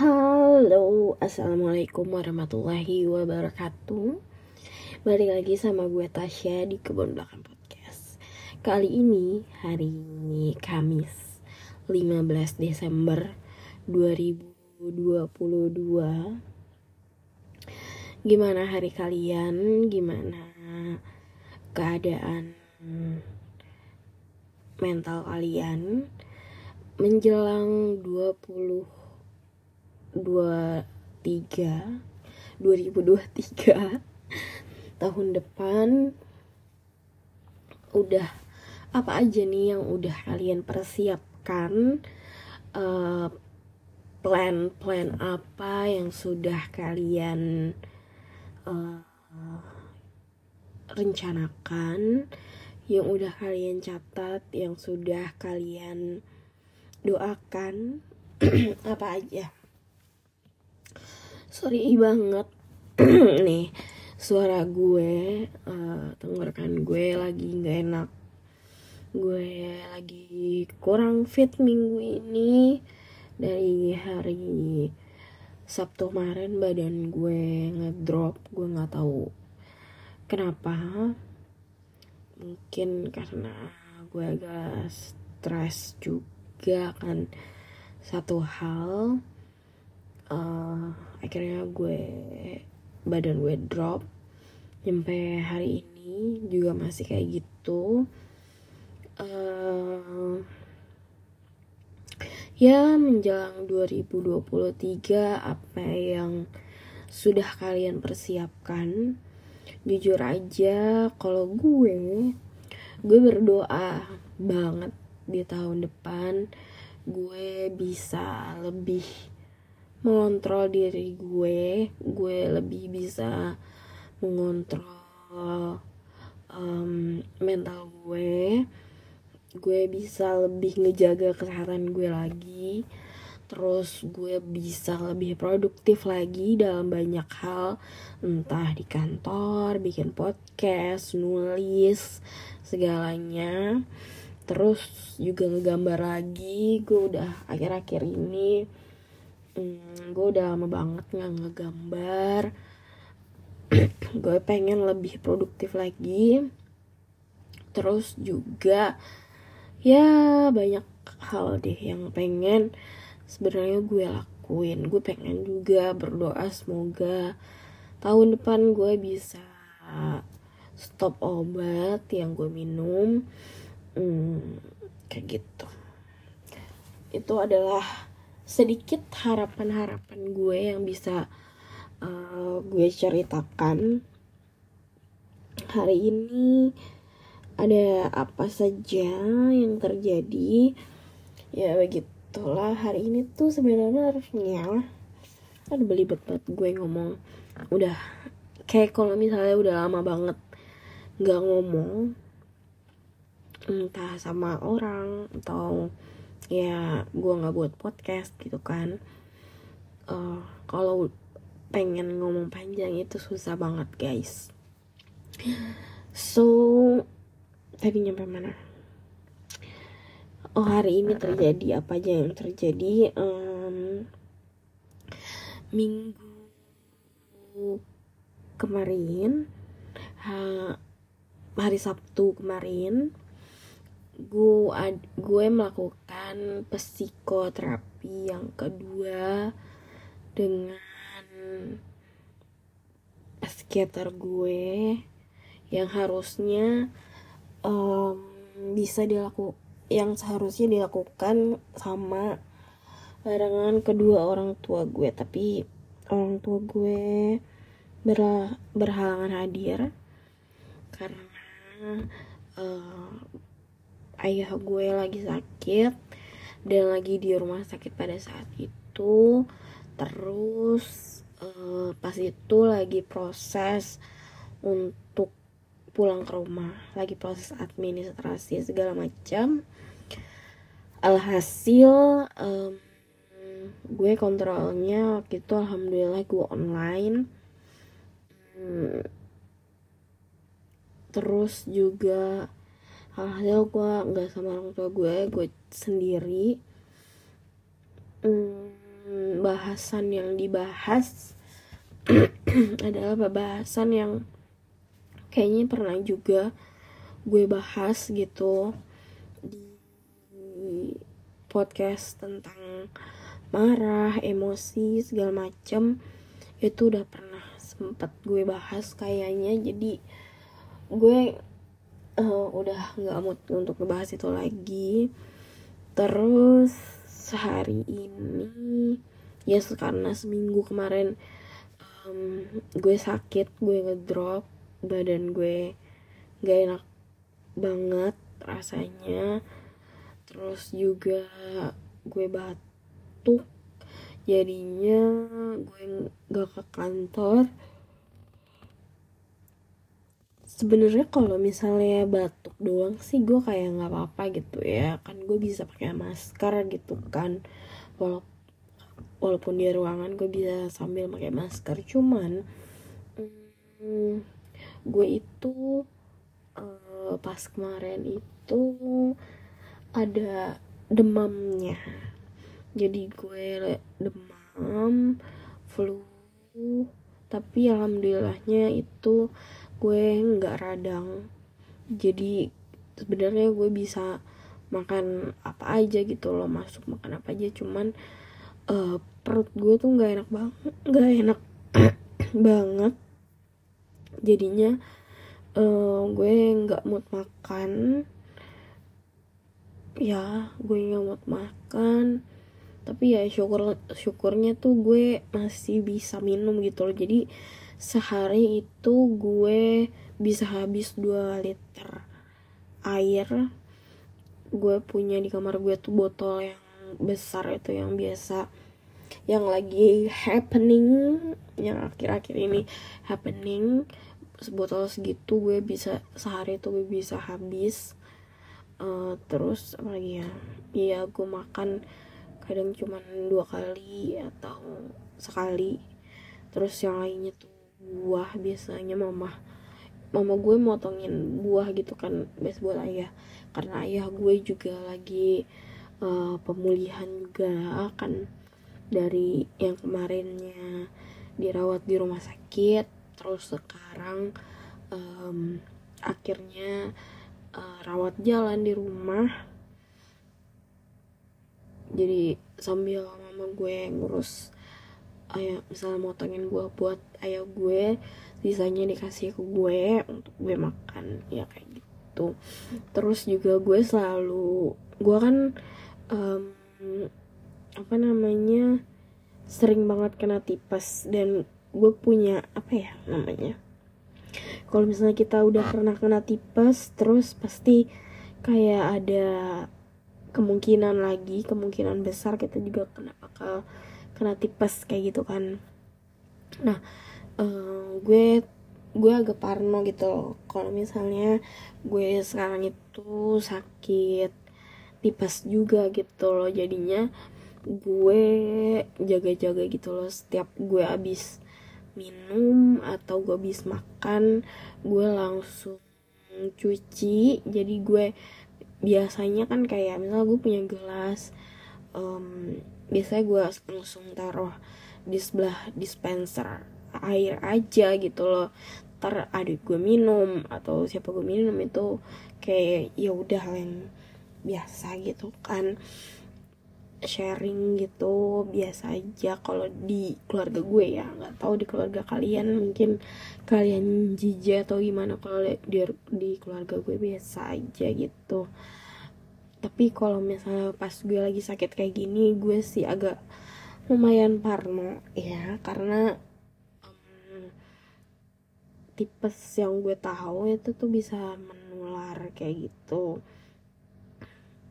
Halo, Assalamualaikum warahmatullahi wabarakatuh. Balik lagi sama gue Tasya di Kebun Belakang Podcast. Kali ini hari Kamis 15 Desember 2022 Gimana hari kalian? Gimana keadaan mental kalian menjelang 20 23 2023 tahun depan udah apa aja nih yang udah kalian persiapkan? Plan-plan apa yang sudah kalian uh, rencanakan yang udah kalian catat yang sudah kalian doakan? Apa aja sorry banget. Nih suara gue uh, tenggorokan gue lagi nggak enak. Gue lagi kurang fit minggu ini. Dari hari Sabtu kemarin badan gue ngedrop gue nggak tahu kenapa. Mungkin karena gue agak stres juga kan. Satu hal uh, akhirnya gue badan gue drop. Sampai hari ini juga masih kayak gitu. Uh, ya menjelang 2023 apa yang sudah kalian persiapkan? Jujur aja kalau gue gue berdoa banget di tahun depan gue bisa lebih mengontrol diri gue gue lebih bisa mengontrol um, mental gue. Gue bisa lebih ngejaga kesehatan gue lagi. Terus gue bisa lebih produktif lagi dalam banyak hal. Entah di kantor bikin podcast nulis segalanya. Terus juga ngegambar lagi. Gue udah akhir-akhir ini hmm, gue udah lama banget nggak ngegambar. Gue pengen lebih produktif lagi. Terus juga ya banyak hal deh yang pengen sebenarnya gue lakuin. Gue pengen juga berdoa semoga tahun depan gue bisa stop obat yang gue minum. Hmm, kayak gitu. Itu adalah sedikit harapan-harapan gue yang bisa uh, gue ceritakan. Hari ini ada apa saja yang terjadi? Ya begitu itulah hari ini tuh sebenarnya harusnya ada belibet banget gue ngomong. Udah kayak kalau misalnya udah lama banget nggak ngomong entah sama orang atau ya gue nggak buat podcast gitu kan. Uh, kalau pengen ngomong panjang itu susah banget guys. So tadi nyampe mana? Oh hari ini terjadi apa aja yang terjadi? Um, minggu kemarin ha, hari Sabtu kemarin gue gue melakukan psikoterapi yang kedua dengan psikiater gue yang harusnya um, bisa dilakukan yang seharusnya dilakukan sama barengan kedua orang tua gue. Tapi orang tua gue ber berhalangan hadir karena uh, ayah gue lagi sakit dan lagi di rumah sakit pada saat itu. Terus uh, pas itu lagi proses untuk pulang ke rumah lagi proses administrasi segala macam. Alhasil um, gue kontrolnya waktu itu alhamdulillah gue online. Hmm, terus juga alhasil gue nggak sama orang tua gue gue sendiri. Hmm, bahasan yang dibahas adalah bahasan yang kayaknya pernah juga gue bahas gitu di podcast tentang marah, emosi segala macem. Itu udah pernah sempet gue bahas kayaknya. Jadi gue uh, udah nggak mood untuk ngebahas itu lagi. Terus sehari ini ya karena seminggu kemarin um, gue sakit gue ngedrop badan gue gak enak banget rasanya. Terus juga gue batuk jadinya gue gak ke kantor sebenarnya kalau misalnya batuk doang sih gue kayak nggak apa-apa gitu ya. Kan gue bisa pakai masker gitu kan. Walaupun walaupun di ruangan gue bisa sambil pakai masker. Cuman hmm, gue itu uh, pas kemarin itu ada demamnya. Jadi gue demam flu tapi alhamdulillahnya itu gue nggak radang. Jadi sebenarnya gue bisa makan apa aja gitu loh masuk makan apa aja. Cuman uh, perut gue tuh nggak enak banget nggak enak banget. Jadinya uh, gue nggak mood makan. Ya gue nggak mood makan. Tapi ya syukur syukurnya tuh gue masih bisa minum gitu loh. Jadi sehari itu gue bisa habis 2 liter air. Gue punya di kamar gue tuh botol yang besar itu yang biasa yang lagi happening yang akhir-akhir ini happening. Sebotol segitu gue bisa sehari itu gue bisa habis. Uh, terus apa lagi ya? Iya gue makan kadang cuma dua kali atau sekali. Terus yang lainnya tuh buah biasanya mama. Mama gue motongin buah gitu kan best buat ayah. Karena ayah gue juga lagi uh, pemulihan juga akan dari yang kemarinnya dirawat di rumah sakit terus sekarang um, akhirnya uh, rawat jalan di rumah. Jadi sambil mama gue ngurus ayah misalnya motongin buah buat ayah gue sisanya dikasih ke gue untuk gue makan ya kayak gitu. Terus juga gue selalu gue kan um, apa namanya sering banget kena tipes dan gue punya apa ya namanya kalau misalnya kita udah pernah kena tipes terus pasti kayak ada kemungkinan lagi kemungkinan besar kita juga kena bakal kena tipes kayak gitu kan. Nah uh, gue gue agak parno gitu kalau misalnya gue sekarang itu sakit tipes juga gitu loh. Jadinya gue jaga-jaga gitu loh. Setiap gue habis minum atau gue habis makan gue langsung cuci. Jadi gue biasanya kan kayak misal gue punya gelas um, biasanya gue langsung taruh di sebelah dispenser air aja gitu loh. Ntar adik gue minum atau siapa gue minum itu kayak ya udah yang biasa gitu kan. Sharing gitu biasa aja. Kalau di keluarga gue ya nggak tahu di keluarga kalian mungkin kalian jijik atau gimana. Kalau di di keluarga gue biasa aja gitu tapi kalau misalnya pas gue lagi sakit kayak gini gue sih agak lumayan parno. Ya karena um, tipes yang gue tahu itu tuh bisa menular kayak gitu.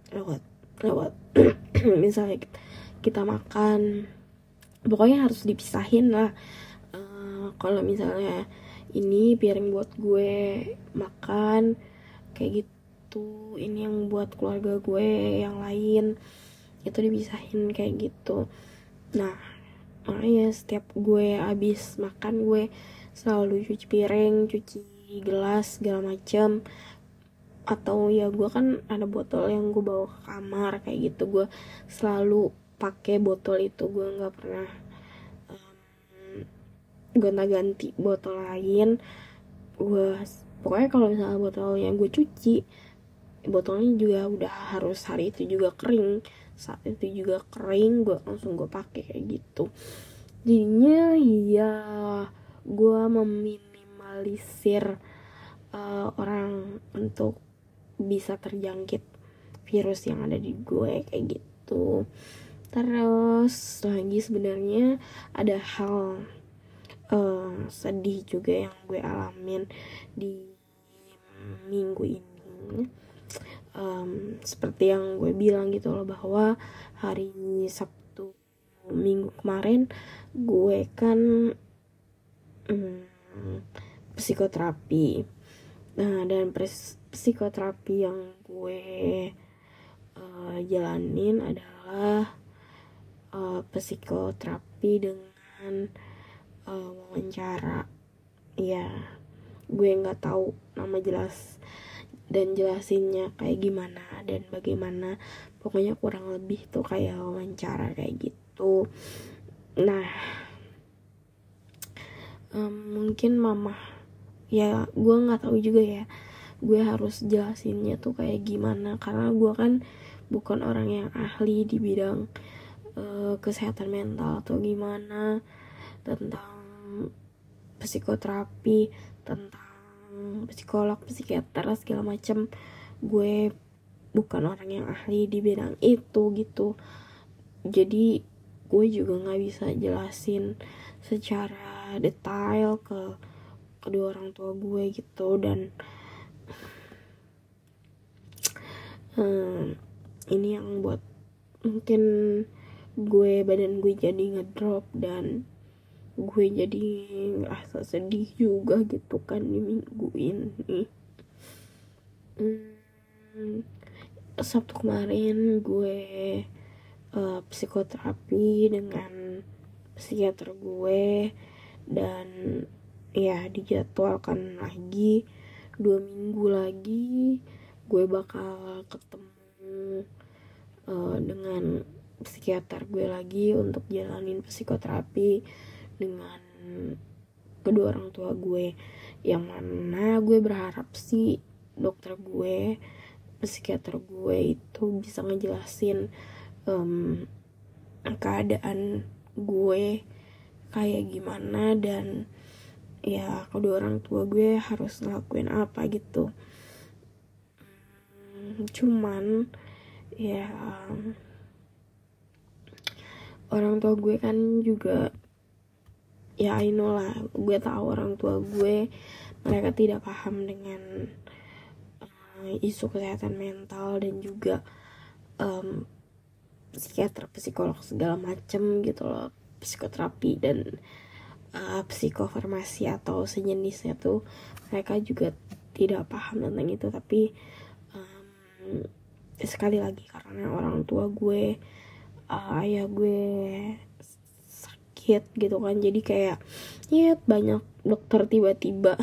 Lewat lewat misalnya kita makan pokoknya harus dipisahin lah. Uh, kalau misalnya ini piring buat gue makan kayak gitu ini yang buat keluarga gue yang lain. Itu dipisahin kayak gitu. Nah makanya setiap gue habis makan gue selalu cuci piring cuci gelas segala macam atau ya gue kan ada botol yang gue bawa ke kamar kayak gitu. Gue selalu pakai botol itu. Gue nggak pernah gonta-ganti botol lain. Gue pokoknya kalau misalnya botol yang gue cuci botolnya juga udah harus hari itu juga kering saat itu juga kering gue langsung gue pakai kayak gitu. Jadinya ya gue meminimalisir uh, orang untuk bisa terjangkit virus yang ada di gue kayak gitu. Terus lagi sebenarnya ada hal uh, sedih juga yang gue alamin di minggu ini um, seperti yang gue bilang gitu loh bahwa hari Sabtu minggu kemarin gue kan um, psikoterapi. Nah dan psikoterapi yang gue uh, jalanin adalah uh, psikoterapi dengan uh, wawancara. Ya gue nggak tahu nama jelas dan jelasinnya kayak gimana dan bagaimana pokoknya kurang lebih tuh kayak wawancara kayak gitu. Nah um, mungkin mama ya gue nggak tahu juga ya gue harus jelasinnya tuh kayak gimana karena gue kan bukan orang yang ahli di bidang uh, kesehatan mental atau gimana tentang psikoterapi tentang psikolog psikiater segala macam gue bukan orang yang ahli di bidang itu gitu. Jadi gue juga nggak bisa jelasin secara detail ke kedua orang tua gue gitu. Dan hmm, ini yang buat mungkin gue badan gue jadi ngedrop dan gue jadi ngerasa sedih juga gitu kan di minggu ini. Hmm, Sabtu kemarin gue uh, psikoterapi dengan psikiater gue dan ya dijadwalkan lagi dua minggu lagi gue bakal ketemu uh, dengan psikiater gue lagi untuk jalanin psikoterapi dengan kedua orang tua gue. Yang mana gue berharap sih dokter gue psikiater gue itu bisa ngejelasin um, keadaan gue kayak gimana dan ya kedua orang tua gue harus ngelakuin apa gitu. Cuman ya orang tua gue kan juga ya I know lah. Gue tahu orang tua gue mereka tidak paham dengan uh, isu kesehatan mental dan juga um, psikiater psikolog segala macem gitu loh. Psikoterapi dan uh, psikofarmasi atau sejenisnya tuh mereka juga tidak paham tentang itu. Tapi sekali lagi karena orang tua gue uh, ayah gue sakit gitu kan. Jadi kayak ya banyak dokter tiba-tiba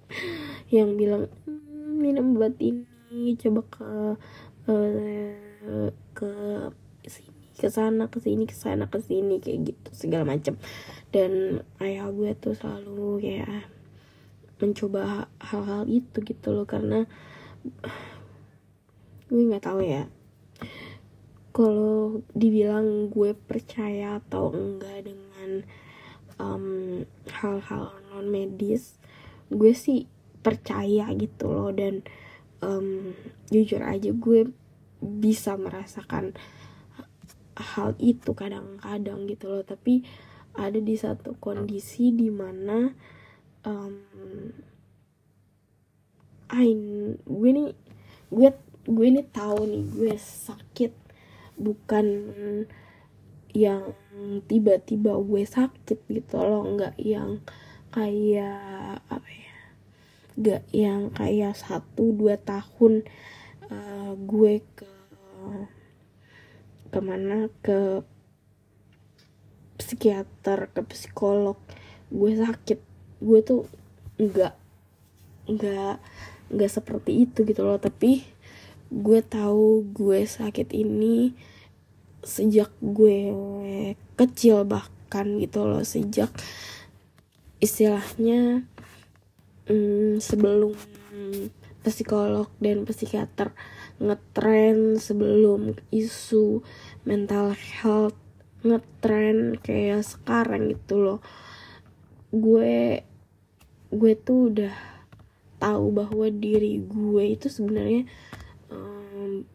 yang bilang mmm, minum obat ini coba ke uh, ke sini ke sana ke sini ke sana ke sini kayak gitu segala macam dan ayah gue tuh selalu kayak mencoba hal-hal itu gitu loh karena gue nggak tahu ya kalau dibilang gue percaya atau enggak dengan hal-hal um, non medis gue sih percaya gitu loh. Dan um, jujur aja gue bisa merasakan hal itu kadang-kadang gitu loh. Tapi ada di satu kondisi di mana um, Ain gue nih gue gue ini tahu nih gue sakit bukan yang tiba-tiba gue sakit gitu loh nggak yang kayak apa ya nggak yang kayak satu dua tahun uh, gue ke ke mana ke psikiater ke psikolog gue sakit. Gue tuh nggak nggak nggak seperti itu gitu loh. Tapi gue tahu gue sakit ini sejak gue kecil bahkan gitu loh sejak istilahnya hmm, sebelum psikolog dan psikiater ngetren sebelum isu mental health ngetren kayak sekarang gitu loh gue gue tuh udah tahu bahwa diri gue itu sebenarnya um,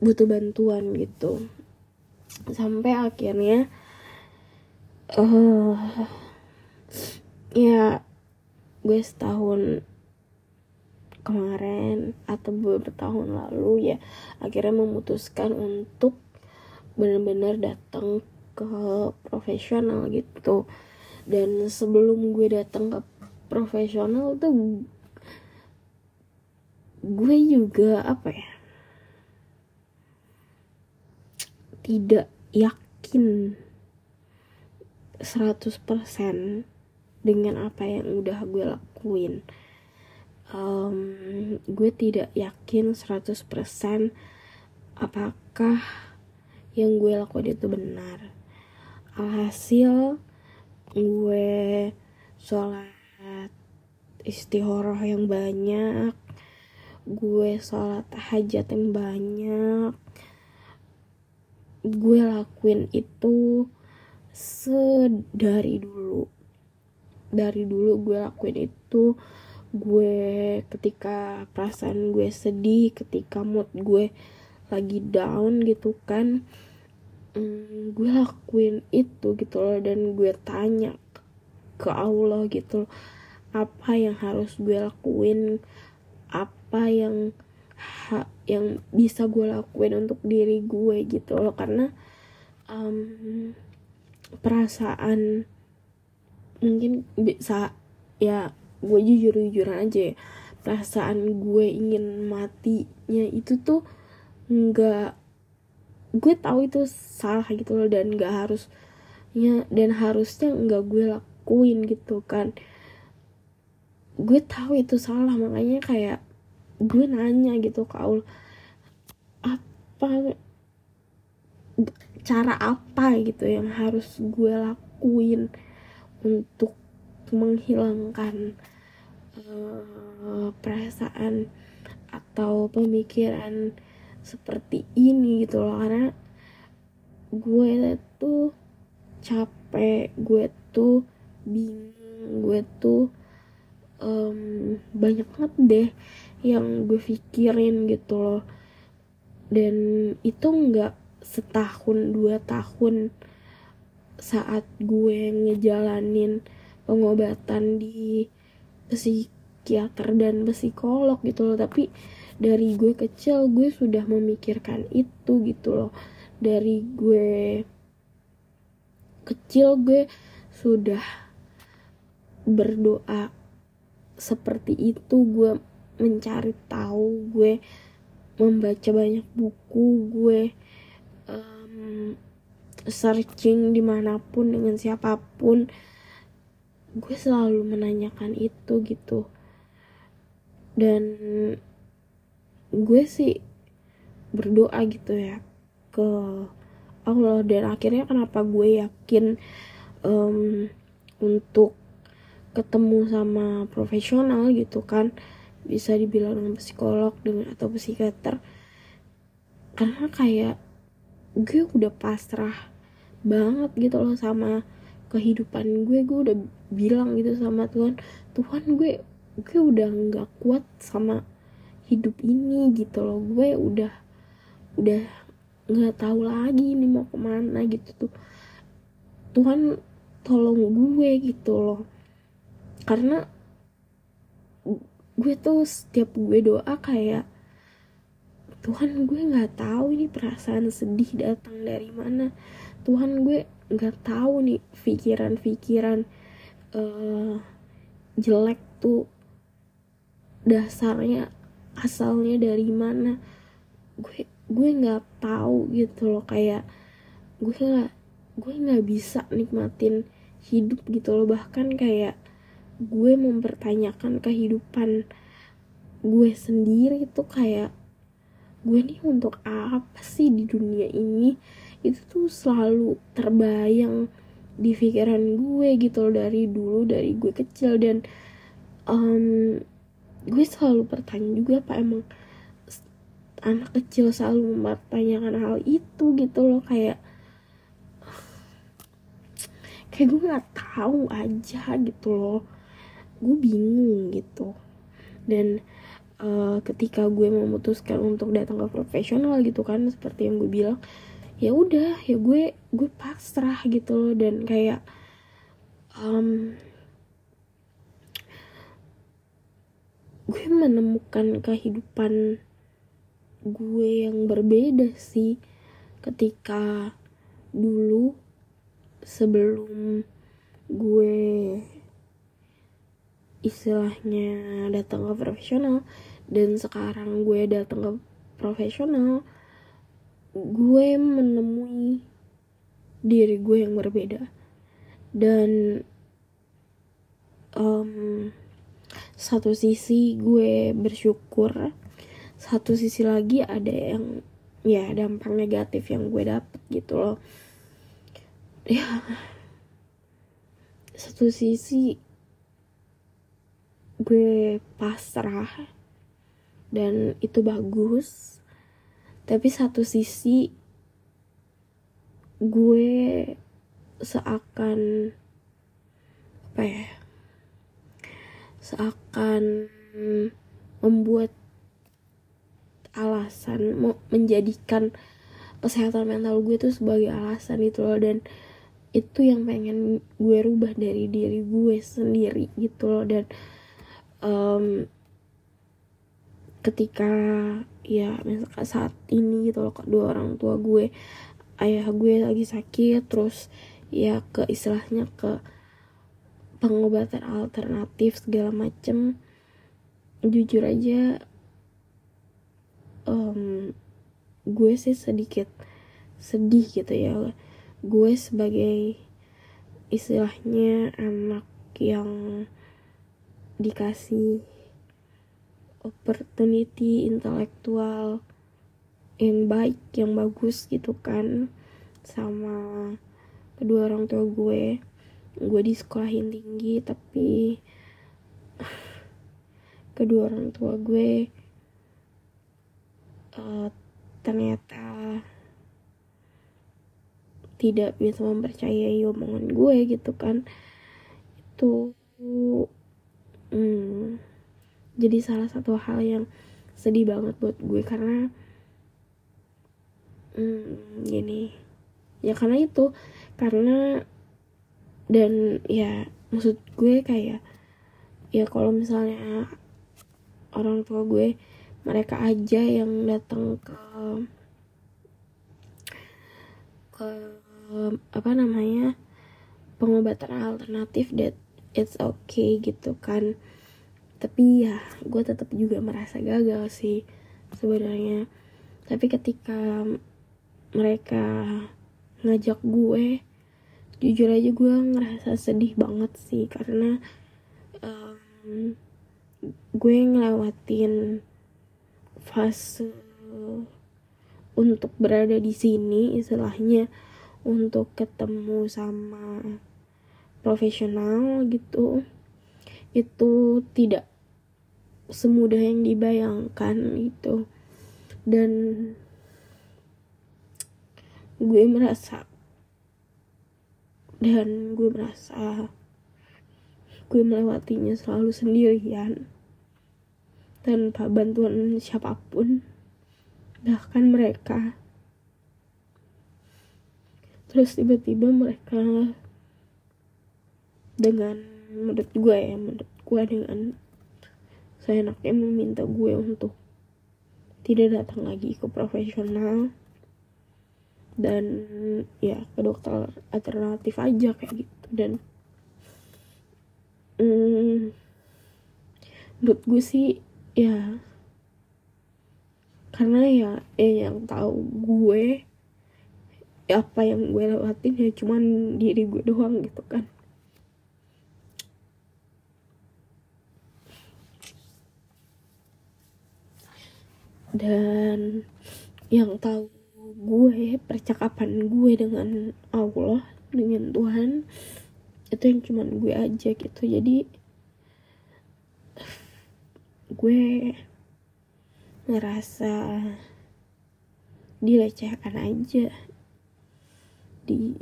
butuh bantuan gitu sampai akhirnya uh, ya gue setahun kemarin atau beberapa tahun lalu ya akhirnya memutuskan untuk benar-benar datang ke profesional gitu. Dan sebelum gue datang ke profesional tuh gue juga apa ya tidak yakin 100% dengan apa yang udah gue lakuin. Um, gue tidak yakin 100% apakah yang gue lakuin itu benar. Alhasil gue sholat istihoroh yang banyak gue sholat hajat yang banyak gue lakuin itu sedari dulu. Dari dulu gue lakuin itu gue ketika perasaan gue sedih ketika mood gue lagi down gitu kan hmm, gue lakuin itu gitu loh. Dan gue tanya ke Allah gitu loh apa yang harus gue lakuin? Apa yang ha, yang bisa gue lakuin untuk diri gue gitu loh. Karena um, perasaan mungkin bisa ya gue jujur jujuran aja ya. Perasaan gue ingin matinya itu tuh nggak gue tahu itu salah gitu loh dan nggak harus ya dan harusnya nggak gue lakuin gitu kan. Gue tahu itu salah makanya kayak gue nanya gitu ke Allah apa cara apa gitu yang harus gue lakuin untuk menghilangkan uh, perasaan atau pemikiran seperti ini gitu loh? Karena gue tuh capek gue tuh bingung gue tuh um, banyak banget deh yang gue pikirin gitu loh. Dan itu nggak setahun dua tahun saat gue ngejalanin pengobatan di psikiater dan psikolog gitu loh. Tapi dari gue kecil gue sudah memikirkan itu gitu loh. Dari gue kecil gue sudah berdoa seperti itu. Gue mencari tahu gue membaca banyak buku gue um, searching di mana pun dengan siapa pun gue selalu menanyakan itu gitu. Dan gue sih berdoa gitu ya ke Allah dan akhirnya kenapa gue yakin um, untuk ketemu sama profesional gitu kan bisa dibilang dengan psikolog dengan atau psikiater. Karena kayak gue udah pasrah banget gitu loh sama kehidupan gue. Gue udah bilang gitu sama Tuhan Tuhan gue gue udah nggak kuat sama hidup ini gitu loh. Gue udah udah nggak tahu lagi ini mau ke mana gitu tuh. Tuhan tolong gue gitu loh. Karena gue tuh setiap gue doa kayak Tuhan gue nggak tahu ini perasaan sedih datang dari mana. Tuhan gue nggak tahu nih pikiran-pikiran uh, jelek tuh dasarnya asalnya dari mana. Gue gue nggak tahu gitu loh kayak gue nggak gue nggak bisa nikmatin hidup gitu loh. Bahkan kayak gue mempertanyakan kehidupan gue sendiri itu kayak gue nih untuk apa sih di dunia ini? Itu tuh selalu terbayang di pikiran gue gitu loh dari dulu dari gue kecil. Dan um, gue selalu bertanya juga apa emang anak kecil selalu mempertanyakan hal itu? Gitu loh kayak kayak gue nggak tahu aja gitu loh gue bingung gitu. Dan uh, ketika gue memutuskan untuk datang ke profesional gitu kan seperti yang gue bilang ya udah ya gue gue pasrah gitu loh. Dan kayak um, gue menemukan kehidupan gue yang berbeda sih ketika dulu sebelum gue istilahnya datang ke profesional dan sekarang gue datang ke profesional gue menemui diri gue yang berbeda. Dan um, satu sisi gue bersyukur satu sisi lagi ada yang ya dampak negatif yang gue dapet gitu loh. Ya satu sisi gue pasrah dan itu bagus. Tapi satu sisi gue seakan apa ya seakan membuat alasan menjadikan kesehatan mental gue tuh sebagai alasan itu loh. Dan itu yang pengen gue rubah dari diri gue sendiri gitu loh. Dan um, ketika ya misalkan saat ini gitu loh kedua orang tua gue ayah gue lagi sakit terus ya ke istilahnya ke pengobatan alternatif segala macem jujur aja um, gue sih sedikit sedih gitu ya. Gue sebagai istilahnya anak yang dikasih opportunity intelektual yang baik yang bagus gitu kan sama kedua orang tua gue. Gue di sekolahin tinggi tapi kedua orang tua gue uh, ternyata tidak bisa mempercayai omongan gue gitu kan. Itu hmm, jadi salah satu hal yang sedih banget buat gue karena hmm, gini. Ya karena itu karena dan ya maksud gue kayak ya kalau misalnya orang tua gue mereka aja yang datang ke ke apa namanya pengobatan alternatif that it's okay gitu kan. Tapi ya gue tetap juga merasa gagal sih sebenarnya. Tapi ketika mereka ngajak gue jujur aja gue ngerasa sedih banget sih karena um, gue ngelewatin fase untuk berada di sini istilahnya untuk ketemu sama profesional gitu itu tidak semudah yang dibayangkan itu dan gue merasa dan gue merasa gue melewatinya selalu sendirian tanpa bantuan siapa pun bahkan mereka. Terus tiba-tiba mereka dengan menurut gue ya menurut gue dengan saya enaknya meminta gue untuk tidak datang lagi ke profesional dan ya ke dokter alternatif aja kayak gitu. Dan mm, menurut gue sih ya karena ya eh yang tahu gue apa yang gue lewatin ya cuman diri gue doang gitu kan dan yang tahu gue percakapan gue dengan Allah dengan Tuhan itu yang cuman gue aja gitu. Jadi gue ngerasa dilecehkan aja. Di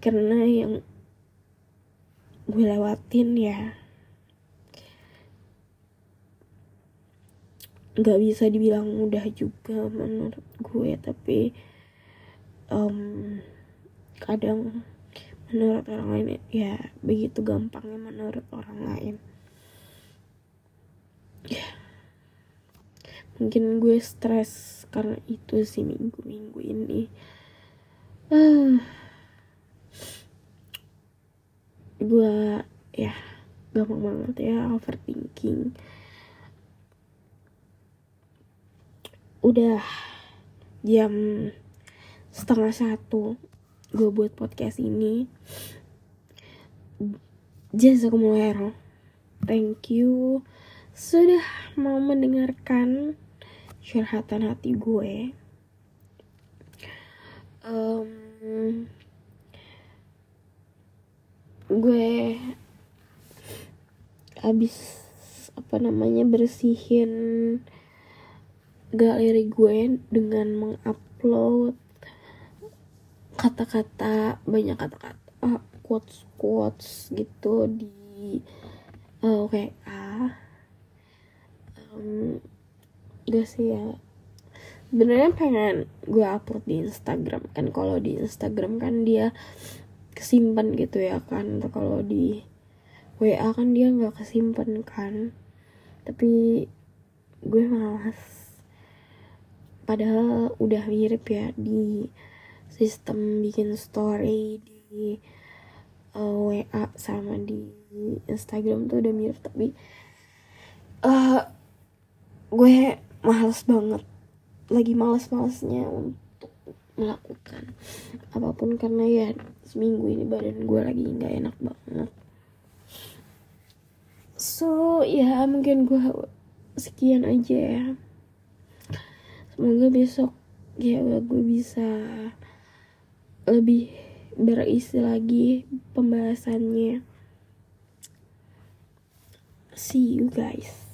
karena yang gue lewatin ya nggak bisa dibilang mudah juga menurut gue tapi um, kadang menurut orang lain ya begitu gampangnya menurut orang lain. Ya. Mungkin gue stres karena itu sih minggu-minggu ini. Uh, gue ya gampang banget ya overthinking udah jam setengah satu gue buat podcast ini. Jazakumullah. Thank you. Sudah mau mendengarkan curhatan hati gue. Um, gue habis apa namanya bersihin galeri gue dengan mengupload kata-kata banyak kata-kata uh, quotes quotes gitu di uh, WA um, gue sih ya. Sebenarnya pengen gue upload di Instagram kan. Kalau di Instagram kan dia kesimpan gitu ya kan. Kalau di WA kan dia nggak kesimpan kan. Tapi gue malas padahal udah mirip ya di sistem bikin story di uh, eh, WA sama di Instagram tuh udah mirip tapi uh, gue males banget lagi males-malesnya untuk melakukan apa pun karena ya seminggu ini badan gue lagi nggak enak banget. So ya mungkin gue sekian aja ya semoga besok ya gue bisa lebih berisi lagi pembahasannya. See you guys